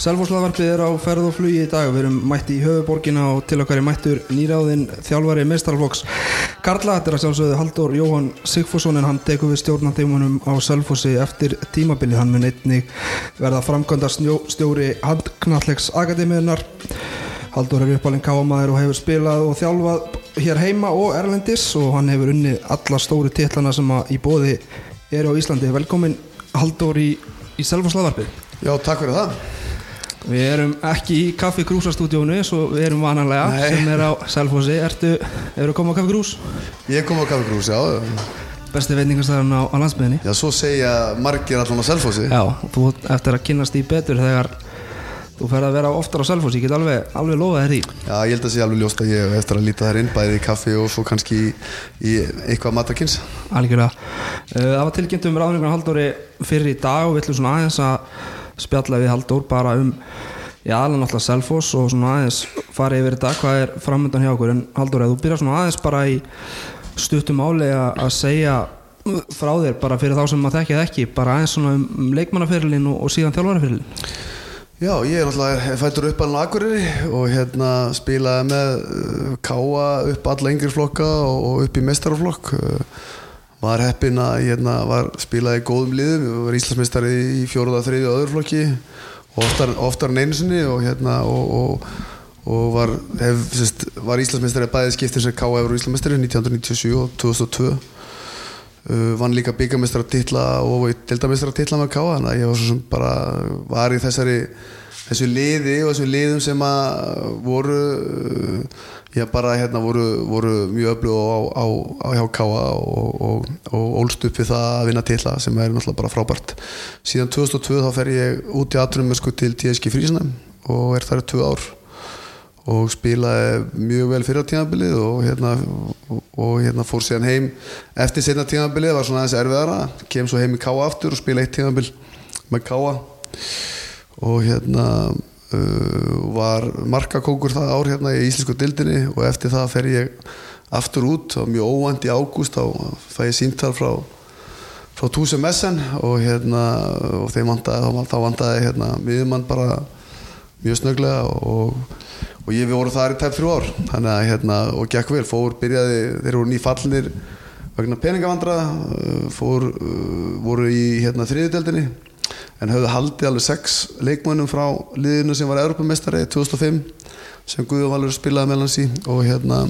Selfosslaðvarpið er á ferð og flugi í dag. Við erum mætti í höfuborgina og til okkar er mættur nýráðinn þjálfari meistarflokks Karla, þetta er að sjálfsögðu Haldur Jóhann Sigfússon en hann tekur við stjórnandeimunum á Selfossi eftir tímabilið. Hann mun einnig verða framkvæmda stjóri handknallegs akademiðunar Haldur er uppalinn kámaður og hefur spilað og þjálfað hér heima og Erlendis og hann hefur unnið alla stóri titlana sem að í bóði eru á Íslandi. Velkomin Haldur í, í Selfosslaðvarpið Já, takk fyrir það Við erum ekki í Kaffi Krúsa stúdíónu svo við erum vanalega Nei. sem er á Selfossi. Ertu, eru komið á Kaffi Krús? Ég kom á Kaffi Krús, já. Besti veitingastæðan á, á landsbyðinni Já, svo segja margir allan á Selfossi. Já, þú eftir að kynast í betur þegar þú fer að vera oftar á Selfossi. Ég get alveg, alveg lofað þér í Já, ég held að sé alveg ljóst að ég eftir að líta þær inn bæði í kaffi og svo kannski í, í eitthvað matakins Algjörlega. Uh, Það var tilkynnt um ráðningar Og spjalla við Halldór bara um Já, alveg náttúrulega Selfoss og svona aðeins fara yfir þetta, hvað er framöndan hjá okkur. En Halldór, ef þú byrjar svona aðeins bara í stuttum álega að segja frá þér bara fyrir þá sem maður þekkið ekki, bara aðeins svona um, um leikmannaferilin og, og síðan þjálfaraferilin Já, ég er náttúrulega fættur upp alveg Akureyri og hérna spilaði með uh, káa upp alla yngri flokka og, og upp í mestaraflokk uh, var heppinn að hérna var spilaði góðum liðum, var Íslandsmeistari í fjóruða, þriði og öðru flokki oftar, oftar en einu sinni og hérna og, og, og var, hef, sérst, var Íslandsmeistari bæði skiptin sem káa hefur Íslandsmeistari 1997 og 2002 Uh, vann líka byggamestara titla og deildamestara titla með Káa þannig að ég var bara var í þessari þessu liði og þessum liðum sem að voru uh, já bara hérna voru, voru mjög öflug á, á, á hjá Káa og, ólst upp við það að vinna titla sem er náttúrulega bara frábært. Síðan 2002 þá fer ég út í aðrunum sko til TSG Frísnæm og er þar tvö ár og spilaði mjög vel fyrir á tímabilið og hérna, og, hérna fór síðan heim eftir setna tímabilið var svona aðeins erfiðara kem svo heim í Káa aftur og spila eitt tímabil með Káa og hérna uh, var markakókur það ár hérna í Íslensku dildinni og eftir það fer ég aftur út. Og mjög óvænt í ágúst þá fæ ég síntal frá frá Túsum Messen og hérna og þeim vandaði, þá vandaði hérna miðjumann bara mjög snöglega og og ég við vorum þar í tæp þrjú ár. Þannig að hérna og gekk vel fór byrjaði þeir voru nýfallinir vegna peningavandra fór voru í hérna þriðudeldinni en höfðu haldið alveg sex leikmönnum frá liðinu sem var Europamestari 2005 sem Guðvalur spilaði meðlans í. Og hérna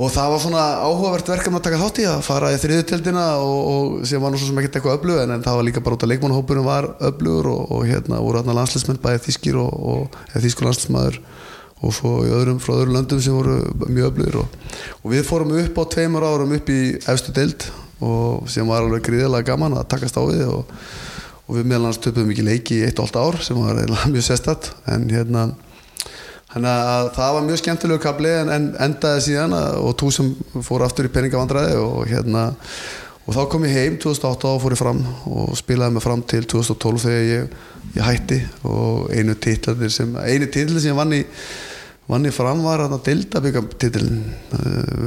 og það var svona áhugavert verkefni að taka þátt í að fara í þriðuteldina og, og sem var sem ekkert eitthvað öflug en, en það var líka bara út að leikmannhópurum var öflugur og, og hérna voru hérna landslismenn bæðið þýskir og, og þýskur landslismæður og svo í öðrum frá öðrum löndum sem voru mjög öflugur og við fórum upp á tveimur árum upp í efstu deild og sem var alveg gríðilega gaman að takast á við og við meðlans töpum ekki leiki í eitt og allt ár sem var mjög sérstatt en hérna það var mjög skemmtilegu kabli en, en endaði síðan og tú sem fór aftur í peningavandræði og hérna og þá kom ég heim 2008 og fór ég fram og spilaði mig fram til 2012 þegar ég, ég hætti og einu titlanir sem einu sem ég vann í vann í fram var að delta byggja titlin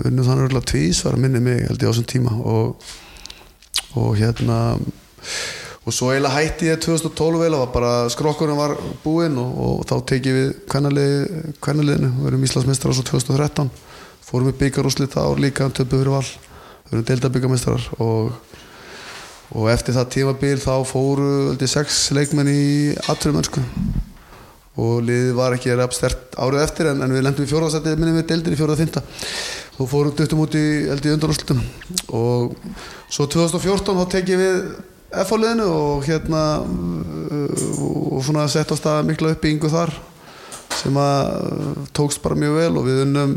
unnum þannig örgulega tvís var að minni mig held ég á þessum tíma. Og, og hérna og svo eiginlega hætti ég 2012 vel og bara skrokkurinn var búinn og, og þá tekið við kvennaliðinu. Við erum Íslandsmeistrar svo 2013 fórum við byggarúslit ár líka töpu fyrir val, við erum deildabyggarmeistrar og, og eftir það tímabil þá fóru veldi, sex leikmenn í aðtrumönsku og liðið var ekki reyna stert árið eftir en, en við lendum í fjórðarsætti minnum við deildin í fjórða fynda og fórum duttum út í, í undanúslitum og svo 2014 þá tekið við F-fáliðinu og hérna og svona sett á stað mikla uppbyggingu þar sem að tókst bara mjög vel. Og við unnum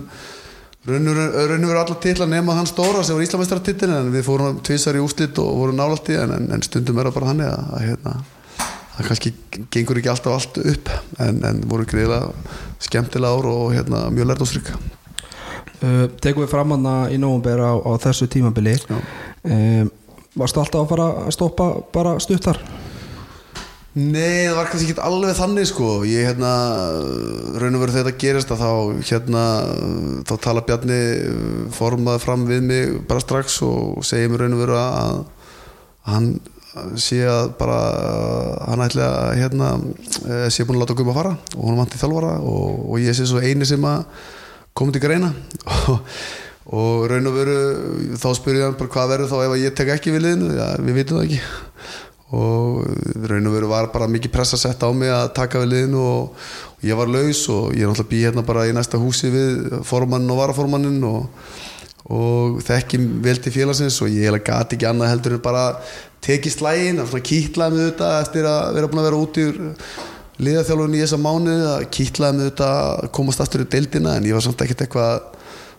raunur verið allar til að nema hann stóra sem var Íslamestartittin en við fórum tvísar í úslit og vorum nálægt í en, en stundum er það bara hann að, að hérna það kannski gengur ekki alltaf allt upp en, en voru greiðilega skemmtilega ár og hérna, mjög lært og strykka uh, Tegum við framanna í nógumber á, á þessu tímabili. Um, Varstu alltaf að fara að stoppa bara stuttar? Nei, það var kannski ekki alveg þannig sko. Ég hérna, raun og veru þegar þetta gerist að þá hérna, þá tala Bjarni formað fram við mig bara strax og segja mér raun og veru að, að hann sé að bara hann ætli að hérna eh, sé búin að láta guma fara og hann vanti þjálfara og, og ég sé svo eini sem að komið til greina. Og, og raun og veru þá spyrir ég hann bara hvað verður þá ef ég tek ekki við liðinu, já við vitum það ekki. Og raun og veru var bara mikið press að setja á mig að taka við liðinu og, og ég var laus og ég er náttúrulega bý hérna bara í næsta húsi við formannin og varaformannin og og þekki vel til félagsins og ég gati ekki annað heldur en bara tekið slægin, svona kýtlaði með þetta eftir að vera búin að vera út í liðaþjálfun í þessa mánu að kýtlaði með þetta að komast aftur í deildina en ég var samt ekkert eitthvað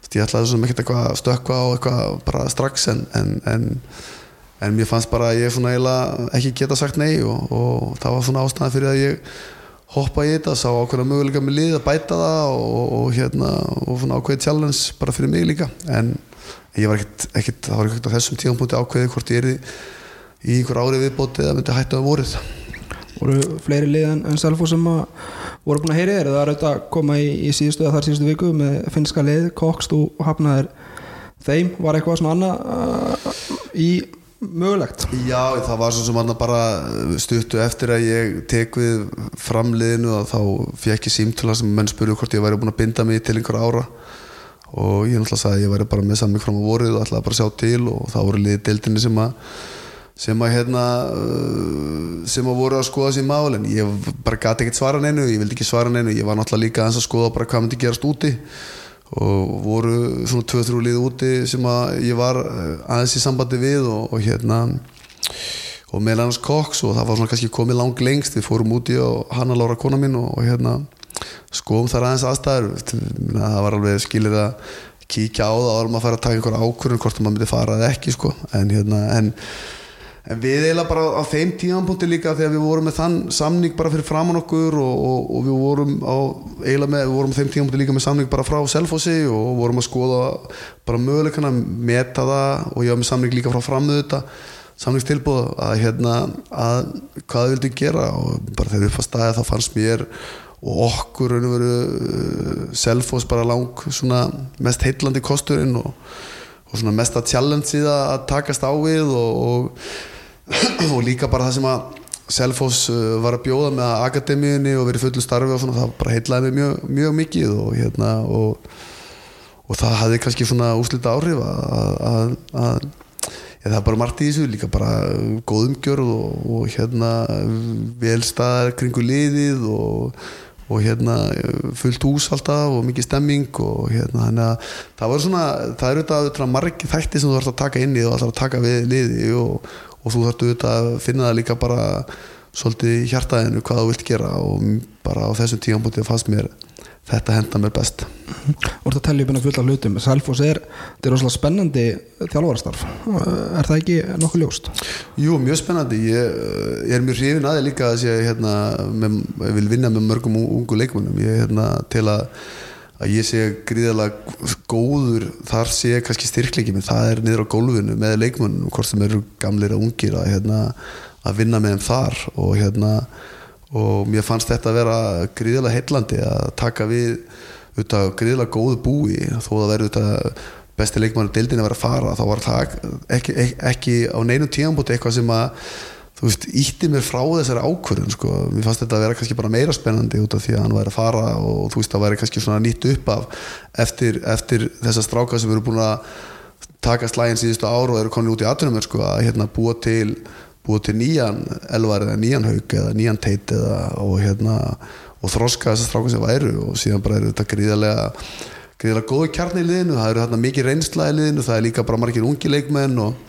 ég ætlaði svona ekkert eitthvað að stökka og eitthvað bara strax en, en, en, en mér fannst bara að ég svona eiginlega ekki geta sagt nei og, og það var svona ástæðan fyrir að ég hoppa í þetta, sá ákveðna möguleika með lið að bæta það og, og hérna og svona ákveðið challenge bara fyrir mig líka. En ég var ekkert, ekkert það var ekkert á þessum tíum punkti ákveðið hvort ég er í, ykkur árið viðbóti eða myndi hætta um vorið? Voru fleiri lið en, en Selfo sem voru búin að heyri þér? Það er auðvitað að koma í, í síðustu eða þar síðustu viku með finska lið, kokst og hafnaðir þeim, var eitthvað svona annað uh, í mögulegt? Já, það var svo sem hann bara stuttu eftir að ég tek við framliðinu og þá fekk ég símtala sem menn spurðu hvort ég væri búin að binda mig til einhver ára. Og ég náttúrulega sagði að ég væri bara með samling fram á vorið og ætlaði bara að sjá til og þá voru liðið deildinni sem að sem að hérna sem að voru að skoða sér mál en ég bara gati ekkert svara neinu, ég vildi ekki svara neinu. Ég var náttúrulega líka að skoða bara hvað myndi gerast úti. Og voru svona 2-3 lið úti sem að ég var eh, aðeins í sambandi við og, og hérna og með Lennars Cox og það var svona kannski komið lang lengst. Við fórum úti og Hanna Lára kona mín og, og hérna skoðum þar aðeins aðstæður. Það var alveg skilir að kíkja á það áður maður að fara að taka einhver ákvörðun hvort maður myndi fara eða ekki sko. En hérna en en við eiginlega bara á þeim tímanpunkti líka þegar við vorum með þann samning bara fyrir framann okkur og, og, og við vorum á eiginlega með, við vorum á þeim tímanpunkti líka með samning bara frá Selfossi og vorum að skoða bara möguleikana, meta það og ég var með samning líka frá framöðu þetta samningstilbúð að hérna að hvað við vildum gera og bara þegar við fannst aðeins þá fannst mér og okkur raun og veru uh, Selfoss bara lang svona mest heitlandi kosturinn og, og svona mesta challenge í það að takast á við og, og og líka bara það sem að Selfoss uh, var að bjóða með akademíunni og verið fullu starfi og svona það bara heitlaði mig mjög, mjög mikið og hérna og, og það hafði kannski svona úslita áhrif að, að, ja, það er bara margt í þessu líka bara góð umgjörð og, og hérna velstaðar kringu liðið og, hérna fullt hús alltaf og mikið stemming og hérna þannig að það var svona það eru þetta margir þætti sem þú ætti að taka inn í og ætti að taka við liði og og þú þarfst auðvitað að finna það líka bara svolítið í hjartaðinu hvað þú vilt gera og bara á þessum tíanbútið fannst mér þetta henda mér best. Þú ert að tellja upp einhvern fulla hlutum. Selfos er, er rosalega spennandi þjálfarastarf. Er það ekki nokkuð ljóst? Jú, mjög spennandi. Ég, ég er mjög hrifin aðeins líka að ég, hérna, með, ég vil vinna með mörgum ungu leikmunum ég hérna, til að að ég sé gríðalega góður þar sé kannski styrklegi menn það er niður á gólfinu með leikmunum hvort sem eru gamlir og ungir að, hérna, að vinna með þeim þar. Og, hérna, og mér fannst þetta að vera gríðalega heillandi að taka við auðvitað gríðalega góðu búi. Þó að vera auðvitað besti leikmann og deildin að vera að fara þá var það ekki, ekki, ekki á neinu tíanbúti eitthvað sem að þú veist, ítti mér frá þessari ákvörðun sko, mér fannst þetta að vera kannski bara meira spennandi út af því að hann væri að fara og þú veist, það væri kannski svona nýtt upp af eftir, eftir þessa stráka sem eru búin að taka slægin síðustu áru og eru komin út í aðtunum sko, að hérna búa til búa til nýjan elvar eða nýjan haug eða nýjan teit eða og hérna og þroska þessar stráka sem væru og síðan bara eru þetta gríðarlega gríðarlega góðu kjarni í liðinu, það eru hérna mikið reynsla í liðinu, það er líka bara margir ungi leikmenn og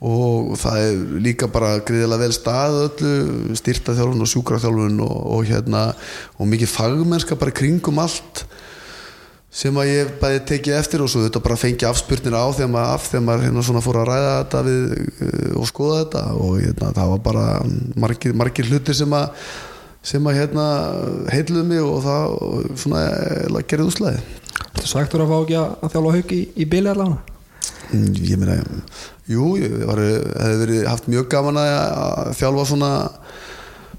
og það er líka bara greiðilega vel stað öllu styrtaþjálfun og sjúkraþjálfun og, og hérna og mikið fagmennska bara kringum allt sem að ég bæði tekið eftir og svo þetta bara fengi afspurnin á þegar maður, af, þegar maður hérna svona fór að ræða þetta við, eh, og skoða þetta og hérna það var bara margir, margir hlutir sem að sem að hérna heitluði mig og það svona gerði úslæði Þú sagtur að fá ekki að þjálfa haug í, í bíli allavega? Mm, ég meina, jú, ég var, hefði verið haft mjög gaman að þjálfa svona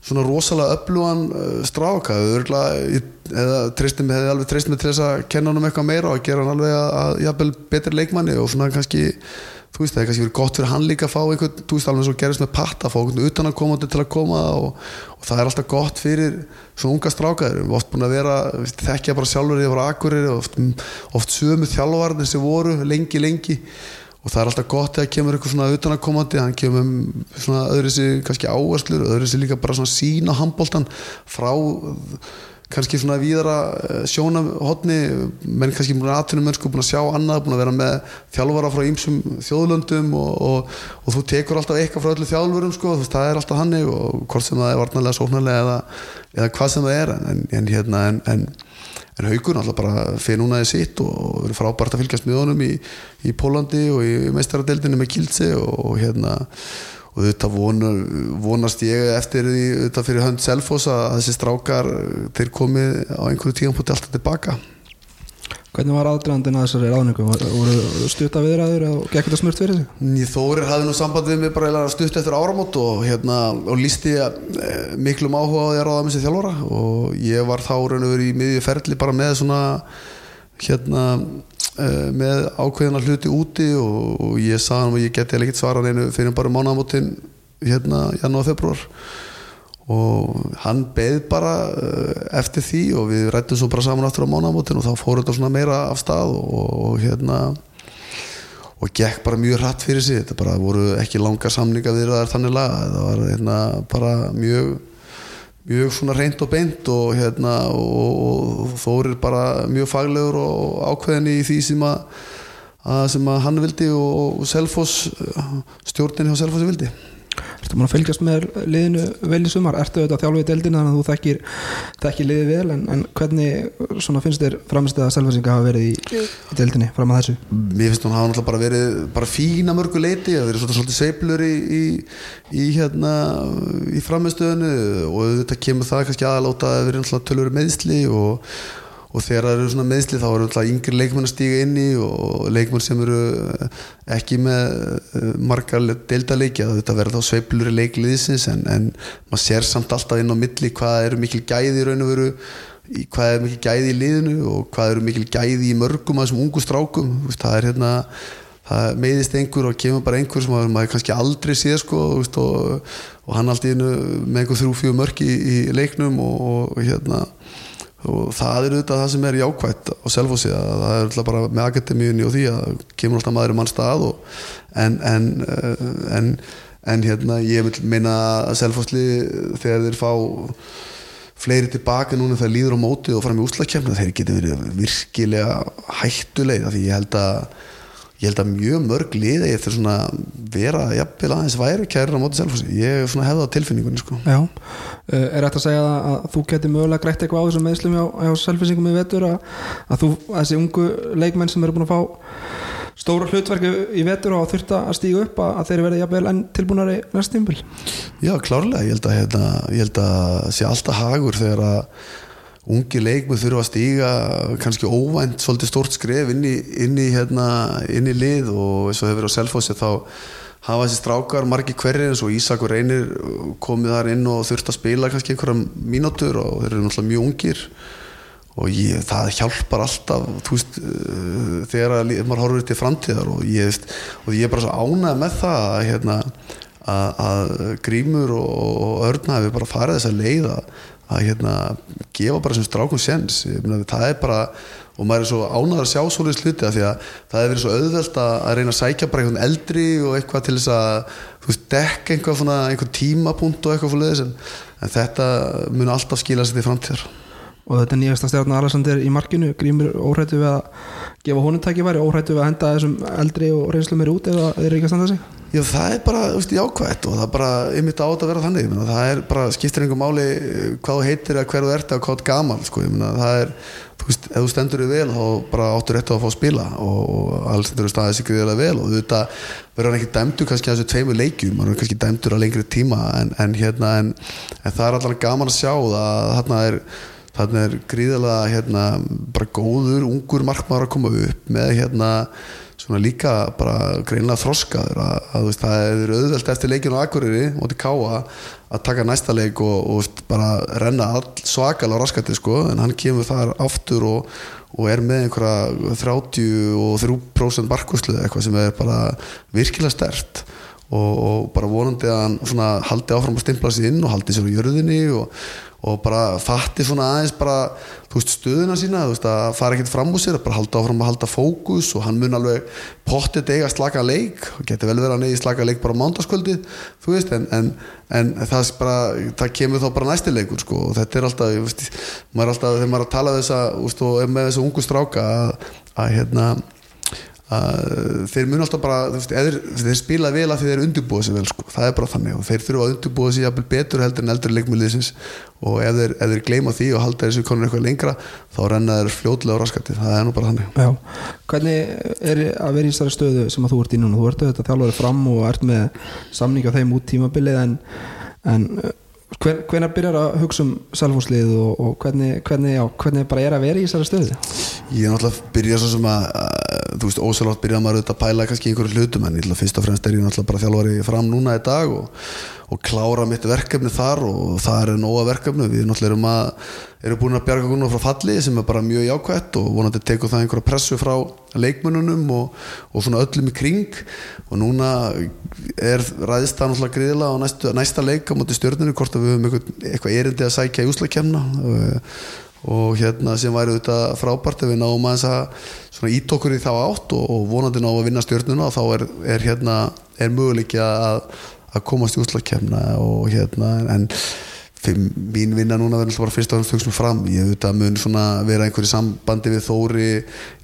svona rosalega öflugan uh, stráka eða treystum hefði alveg treystum með til þess að kenna hann um eitthvað meira og gera hann alveg að, að jafnvel betri leikmanni og svona kannski þú veist það er kannski verið gott fyrir hann líka að fá einhvern, þú veist alveg svo gerist með patta að fá einhvern utan að koma til að koma og, og það er alltaf gott fyrir svona unga strákaður, við oft búin að vera þekkja bara sjálfur yfir akkurir oft, oft sömu þjálfarnir sem voru lengi lengi. Og það er alltaf gott þegar kemur eitthvað svona utan að komandi hann kemur um svona öðru sig kannski áherslur, öðru sig líka bara svona sína handbóltan frá kannski svona víðara sjónahotni menn kannski búin að aðtunum mennsku búin að sjá annað, búin að vera með þjálfara frá ýmsum þjóðlöndum og, og, og þú tekur alltaf eitthvað frá öllu þjálfurum sko, veist, það er alltaf hannig og hvort sem það er varnarlega, sóknarlega eða, eða hvað sem það er en, en hérna en, en, en haugur alltaf bara fyrir núna í sitt og verður frábært að fylgjast með honum í, í Pólandi og í meistaradeildinu með Kiltsi og hérna og þetta vonar, vonast ég eftir því þetta fyrir hönd Selfos að þessi strákar þeir komið á einhverju tíum púti alltaf tilbaka Hvernig var aðdraðandinn að þessari ráningu? voru stutta viðræður og gekk þetta smurt fyrir sig? Þórir hafði nú samband við mig bara stutt eftir áramót og, hérna, og lísti miklum áhuga á því að ráða með sér þjálfara og ég var þá raun og verið í miðju ferli bara með svona hérna með ákveðina hluti úti og, og ég sagði hann að ég geti ekkert svarað einu fyrir bara mánamótin hérna janúar februar og hann beð bara eftir því og við rættum svo bara saman aftur á mánamótin og þá fór þetta svona meira af stað og, og hérna og gekk bara mjög hratt fyrir sig. Þetta bara voru ekki langa samninga við það er þannig laga, það var hérna bara mjög mjög svona reynd og beint og hérna og, og Þórir bara mjög faglegur og ákveðin í því sem að, að sem að hann vildi og, og Selfoss stjórnin hjá Selfossi vildi Ertu maður að fylgjast með liðinu vel í sumar? Ertu auðvitað þjálfið deildina þannig að þú þekkir, þekkir liðið vel en, en hvernig finnst þér framstæða selvasinga hafa verið í, í deildinni fram að þessu? Mér finnst hún hafa náttúrulega bara verið bara fína mörgu leiti það verið svolítið seiplur í, í, í hérna í framistöðinu og þetta kemur það kannski aðalóta að verið náttúrulega tölur meðsli og og þegar það eru svona meðsli þá eru alltaf yngri leikmenn að stíga inn í og leikmenn sem eru ekki með margar deildaleiki þetta verður þá sveiplur í leikliðisins en, en maður sér samt alltaf inn á milli hvað eru mikil gæði í raun og veru hvað er mikil gæði í liðinu og hvað eru mikil gæði í mörgum að þessum ungu strákum. Það er hérna það meðist einhver og kemur bara einhver sem maður kannski aldrei sé sko og, og hann alltaf með einhver þrjú fjög mörg í, í leiknum og, og hérna og það er auðvitað það sem er jákvægt á Selfossi að það er alltaf bara með akademíunni og því að kemur alltaf maður um mann stað og, en, en, en, en hérna ég vil meina að Selfossi þegar þeir fá fleiri tilbaka núna þegar líður á móti og fara með úslagkjæmna þeir geta verið virkilega hættuleg því ég held að ég held að mjög mörg liða ég eftir svona vera jafnvel aðeins væri kærir á móti Selfossi, ég hef hefðað á tilfinningunni sko. Já, er þetta að segja að þú geti mögulega greitt eitthvað á þessum meðslum hjá, hjá Selfossingum í vetur að, að þú, þessi ungu leikmenn sem eru búin að fá stóra hlutverku í vetur og þurft að stígu upp að, þeir verði jafnvel enn tilbúinari næst tímbil? Já, klárlega, ég held að hérna, ég held að sé alltaf hagur þegar að ungi leikmið þurfa að stíga kannski óvænt svolítið stórt skref inn í, inn í, hérna, inn í lið og eins og hefur á Selfossi þá hafa þessi strákar margi hverjir eins og Ísak og Reynir komið þar inn og þurft að spila kannski einhverja mínútur og þeir eru náttúrulega mjög ungir. Og ég, það hjálpar alltaf veist, þegar að, maður horfur til framtíðar og ég, og ég er bara svo ánæg með það að, hérna, að, að grímur og örna hefur bara farið þess að leiða að hérna, gefa bara sem strákum séns. Það er bara, og maður er svo ánæður að sjá svolítið sluti að því að það hefur verið svo auðvelt að, að reyna að sækja bara einhvern eldri og eitthvað til þess að þú veist, dekka einhver, einhver tímapunkt og eitthvað fyrir þess en, þetta mun alltaf skila sér til framtíðar. Og þetta nýjasta stjárna Alexander í markinu grímur óhættu við að gefa honum tækifæri óhættu við að henda þessum eldri og reynslu meiri út eða þeir eru ekki að standa sig Já það er bara veist, jákvæmt og það er bara ymmit átt að vera þannig. Myna, það er bara skiptir einhver máli hvað þú heitir eða hver þú ert eða hvað þú er gaman sko, myna, það er, þú veist, ef þú stendur þig vel þá bara áttur rétt á að fá að spila og, og alls þetta eru staðið sig gríðilega vel og þetta verður ekki dæmdur kannski að þessu tveimu leikjum, hann verður kannski dæmdur á lengri tíma en, en hérna en, en það er alltaf gaman að sjá að þarna er þarna er gríðilega hérna, bara góður, ungur markmaður að koma upp með hérna svona líka bara greinlega þroskaður að, að veist, það er auðvelt eftir leikinu á Akureyri móti Káa að taka næsta leik og, og bara renna svakal á raskati sko, en hann kemur þar aftur og, og er með einhverja 33% barkoslu eitthvað sem er bara virkilega stert og, og bara vonandi að hann svona haldi áfram að stimpla sér inn og haldi sér á jörðinni og, og bara fatti svona aðeins bara þú veist stöðuna sína þú veist að fara ekkert fram úr sér bara halda áfram að halda fókus og hann mun alveg pottið eiga slaka leik og getur vel verið að neyja slaka leik bara á mándaskvöldi þú veist en, en, en það, bara, það kemur þá bara næsti leikur sko og þetta er alltaf veist, maður er alltaf þegar maður er að tala þessa veist, og með þessu ungu stráka að, að hérna að þeir mun alltaf bara veist, eður, þeir spila vel að þeir undirbúa sér vel sko. það er bara þannig og þeir þurfa að undirbúa sér betur heldur en eldur leikmjöliðsins og ef þeir, ef þeir gleyma því og halda þessu konur eitthvað lengra þá renna þeir fljóðlega á raskatti það er nú bara þannig Já. Hvernig er að vera í þessari stöðu sem að þú ert í núna? Þú ert auðvitað þjálfarið fram og ert með samning á þeim út tímabilið en, en hven, hvernig byrjar að hugsa um selfhúslið og, og hvernig, hvernig, já, hvernig bara er að vera í þessari stöðu? Ég er náttúrulega byrjað svo sem að þú veist, ósælvátt byrjað maður auðvitað að pæla kannski einhverju hlutum en ætla fyrst og fremst er ég náttúrulega bara þjálfari fram núna í dag og, og klára mitt verkefni þar og það er nóga verkefni við náttúrulega erum að erum búin að bjarga grunna frá falli sem er bara mjög jákvæmt og vonandi teku það einhverja pressu frá leikmönunum og, og svona öllum í kring. Og núna er ræðist það náttúrulega gríðilega á næsta, næsta leika mútið stjórninu hvort að við höfum eitthvað, erindi að sækja í úslakemna og, hérna sem væri auðvitað frábært ef við náum aðeins að ít okkur í þá átt og, og vonandi ná að vinna stjórnuna og þá er, er, hérna, er möguleiki að, að komast í úslakemna og hérna en mín vinna núna verður bara fyrst og fremst fram. Ég veit að mun vera einhverju sambandi við Þóri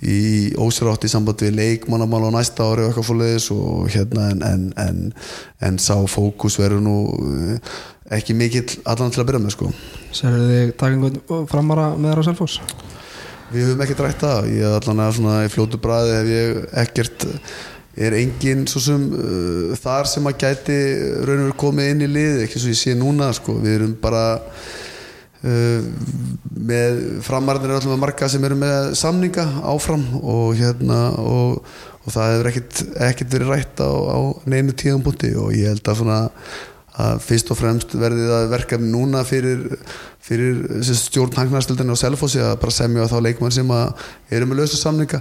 í ósrátt í sambandi við leikmannamál á næsta ári og eitthvað fólkleðis og hérna en, en, en, en sá fókus verður nú eh, ekki mikill allan til að byrja með sko. Serðu þig takingu framara með þér á Selfos? Við höfum ekki drætt það. Ég er allan að svona í fljótu bræði hef ég ekkert er enginn svo sem uh, þar sem að gæti raun og verið komið inn í lið ekki svo ég sé núna sko. við erum bara uh, með framarðinir alltaf með marga sem eru með samninga áfram og hérna og, og það hefur ekkert, verið rætt á, á neinu tíðan búti og ég held að svona að fyrst og fremst verði það verkefni núna fyrir, fyrir stjórn hangnarstildinu og selfósi að bara semja þá leikmann sem eru með lausa samninga.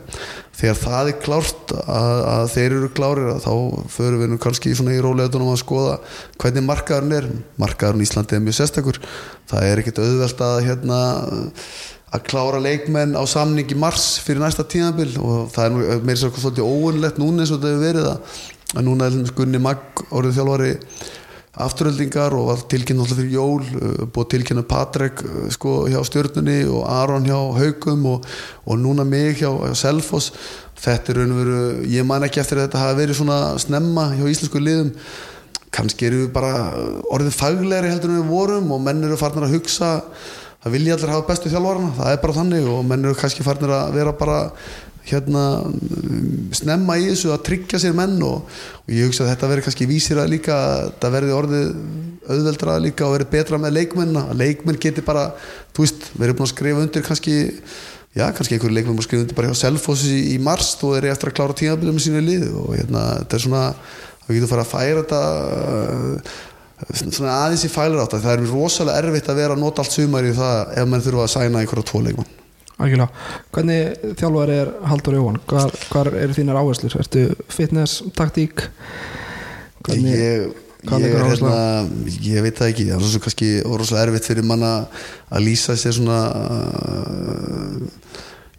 Þegar það er klárt að, að þeir eru klárir þá förum við nú kannski í, í róleitunum að skoða hvernig markaðurinn er. Markaðurinn í Íslandi er mjög sérstakur. Það er ekkert auðvelt að hérna að klára leikmenn á samning í mars fyrir næsta tíðanbill og það er meira svolítið óunlegt núna eins og þetta hefur verið að núna er Gunni Magg orðið þjálfari afturöldingar og var tilkynna alltaf fyrir jól uh, búið tilkynna Patrek uh, sko, hjá stjórnunni og Aron hjá Haugum og, og núna mig hjá, hjá Selfos þetta er raun og veru ég man ekki eftir að þetta hafi verið svona snemma hjá íslensku liðum. Kannski eru bara orðið faglegri heldur en við vorum og menn eru farnir að hugsa það vilja allir hafa bestu þjálfarna það er bara þannig og menn eru kannski farnir að vera bara hérna snemma í þessu að tryggja sér menn og, og ég hugsa að þetta verður kannski vísir að líka það verður orðið auðveldra líka og verður betra með leikmenn að leikmenn getur bara, þú veist, verður búin að skrifa undir kannski, já, kannski einhverju leikmenn búin að skrifa undir bara hjá Selfossi í, mars þeir eru eftir að klára tímabilið með sínu lið og hérna, þetta er svona við getum fara að færa þetta svona aðeins í fælar átt það er rosalega erfitt að vera að nota allt sumar í það ef mann þurfa að sæna einhverja tvo leikmenn Algjörlega. Hvernig þjálfar er Haldur Jóhann? Hvar, hvar eru þínar áherslur? Ertu fitness, taktík? Hvernig, ég, ég, er, hérna, ég veit það ekki það er svo kannski orðslega erfitt fyrir manna að lýsa sér svona uh,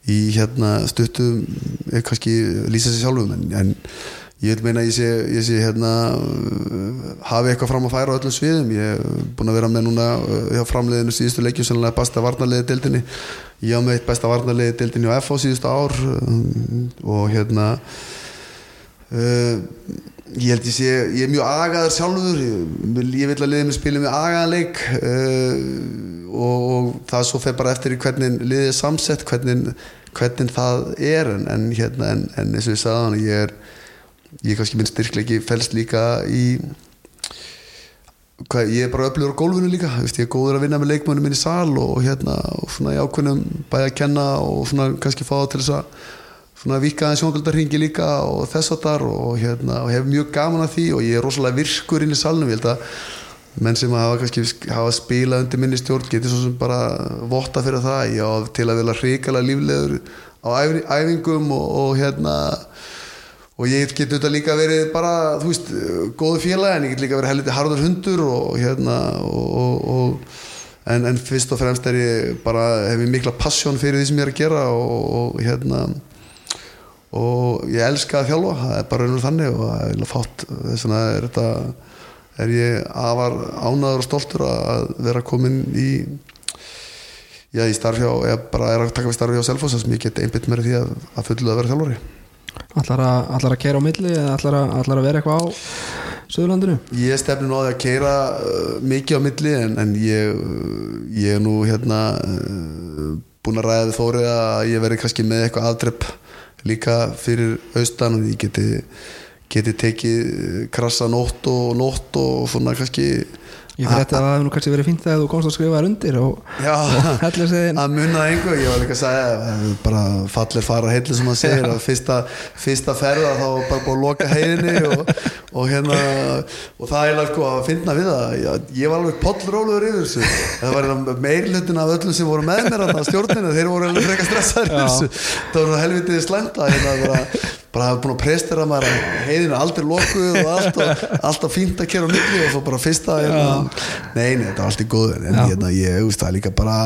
í hérna stuttum kannski lýsa sér sjálfum en, en ég vil meina ég sé, ég sé hérna hafi eitthvað fram að færa á öllum sviðum. Ég hef búin að vera með núna hjá framleiðinu síðustu leikjum sannlega besta varnarleiði dildinni ég á með eitt besta varnarleiði dildinni á FH síðustu ár og hérna uh, ég held ég sé ég er mjög agaður sjálfur. Ég, ég vil að liðið mér spila með agaðanleik uh, og, og það svo fer bara eftir hvernig liðið er samsett hvernig, hvernig það er en, en hérna en, en eins og ég sagði hann ég er ég kannski minn styrklegi fælst líka í hvað, ég er bara öflugur á gólfinu líka. Vist, ég er góður að vinna með leikmönnum minn í sal og, hérna, og svona í ákveðnum bæði að kenna og svona kannski fá það til þess að svona vika aðeins sjóngaldarhingi líka og þess að þar og, hérna, og hef mjög gaman að því og ég er rosalega virkur inn í salnum. Ég held að menn sem hafa kannski hafa spilað undir minni stjórn getur svo sem bara votta fyrir það. Ég á til að vilja hrikalega líflegur á æfi- æfingum og, og hérna og ég get auðvitað líka verið bara þú veist, góðu félag en ég get líka verið helviti harður hundur og hérna og, og, og en, en fyrst og fremst er ég bara hef ég mikla passjón fyrir því sem ég er að gera og, og hérna og ég elska að þjálfa það er bara raunur þannig og það er fátt. Þess vegna er þetta er ég afar ánæður og stoltur að vera komin í já, í starf hjá, ég bara er að taka við starfi hjá Selfoss sem ég get einbytt mér því að, að fullu að vera þjálfari Ætlar að, ætlar að keira á milli eða ætlar að, ætlar að vera eitthvað á Suðurlandinu? Ég stefni náði að keira uh, mikið á milli en, en ég, uh, ég er nú hérna uh, búin að ræða við Þóri að ég verði kannski með eitthvað aðdrepp líka fyrir austan og ég geti, geti tekið uh, krassa nótt og nótt og svona kannski Ég fyrir þetta að það hefur nú kannski verið fínt þegar þú komst að skrifa þér undir og, Já, og að munna einhver, ég var líka að segja eh, bara fallir fara heitli sem að segir að fyrsta, fyrsta ferða þá bara búið að loka heiðinni og, og hérna og það er alveg sko að finna við það. Ég, ég var alveg pollróluður yfir þessu. Það var meirlutin af öllum sem voru með mér á stjórninu, þeir voru alveg freka stressaður það voru helvitið slænda hérna bara, hafa búin að prestera maður að heiðinu aldrei lokuð og allt og alltaf fínt að kera milli og svo bara fyrsta hérna, nei, nei, þetta er allt í góðu. En hérna, ég, þú veist, það er líka bara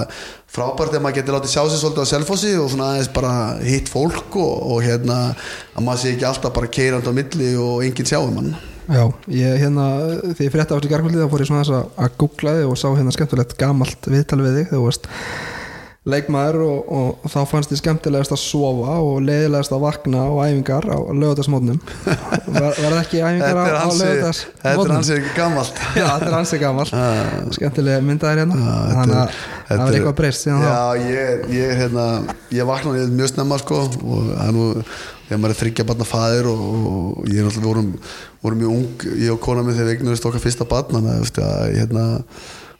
frábært að maður getur látið sjá sig svolítið á selfossi og svona aðeins bara hitt fólk og, og hérna að maður sé ekki alltaf bara keirandi á milli og enginn sjáum mann. Já, ég hérna, því ég frétta á þessu garkvöldi þá fór ég svona þess að, að googla þig og sá hérna skemmtilegt gamalt viðtal við þig. Þegar þú veist leikmaður og, og, þá fannst þið skemmtilegast að sofa og leiðilegast að vakna á æfingar á lögutarsmótnum verða ekki æfingar á, á þetta er lögutarsmótnum hansi gammalt Já, þetta er hansi gamalt. Skemmtilega myndaðir hérna. Já, þetta þannig að það var eitthvað breyst Já, ég, ég, hérna, ég vaknaði mjög snemma sko og það er nú þegar maður er þryggja barna fæðir og, og ég er náttúrulega vorum, vorum mjög ung ég og kona minn þegar við eignumst okkar fyrsta barn þannig að hérna,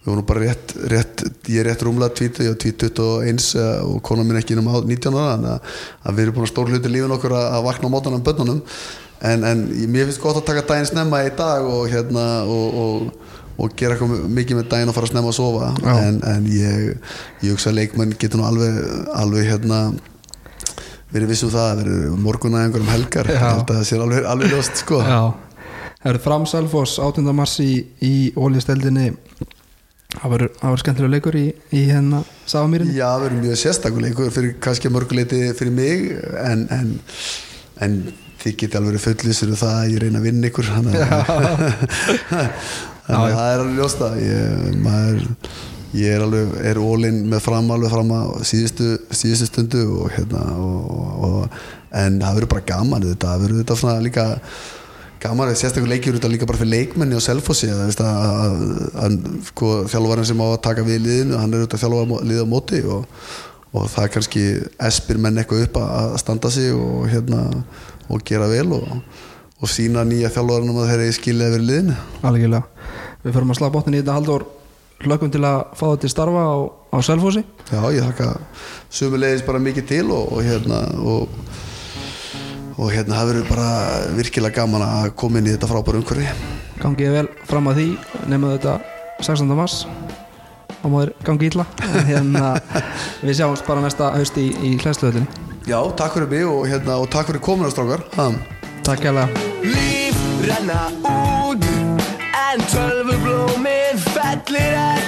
við vorum bara rétt, rétt ég er rétt rúmlega tvítu, ég tvít 21 eh, og kona minn ekki um 19 ára þannig að, að við erum búin að stór hluti lífin okkur að, að vakna á mótanum bönnunum en, en mér finnst gott að taka daginn snemma í dag og hérna og, og og gera eitthvað mikið með daginn og fara snemma að sofa. En, en ég, ég hugsa að leikmenn getur nú alveg, alveg hérna verið vissum það að verið morgunna einhverjum helgar. Ég held að það sé alveg, alveg ljóst sko. Já, það eru fram Selfoss 18. mars í, í ólísteldinni það verður skemmtilega leikur í, í hérna Sámýrin Já, það verður mjög sérstakuleikur fyrir kannski að mörguleiti fyrir mig en, en, en þið geti alveg verið fullvísir um það að ég reyna að vinna ykkur þannig að að það er alveg ljóst að ég, maður, ég er alveg er ólinn með fram alveg fram á síðustu, síðustu stundu og hérna og, og, en það verður bara gaman þetta, það verður þetta svona líka gaman, sérstaklega leikjur þetta líka bara fyrir leikmenni og selfossi sko, þjálfarinn sem á að taka við liðinu hann er auðvitað að þjálfa mó- liðið á móti og, og það er kannski espir menn eitthvað upp að, standa sig og, hérna, og gera vel og, og sína nýja þjálfarinn um að þeir eru skilja yfir liðinu. Algjörlega. Við förum að slá botnin í þetta haldur hlökkum til að fá þetta til starfa á, á Selfossi. Já, ég þakka sömulegis bara mikið til og, og hérna og, og hérna það verður bara virkilega gaman að koma inn í þetta frábæru umhverfi. Gangið vel fram að því nema þetta 16. mars. Og maður gangi illa. Hérna við sjáumst bara næsta haust í, í hlæsluhöllinni Já, takk fyrir mig og, hérna, og takk fyrir kominastrákar takk hérlega. Líf renna út En tölvublómið fellir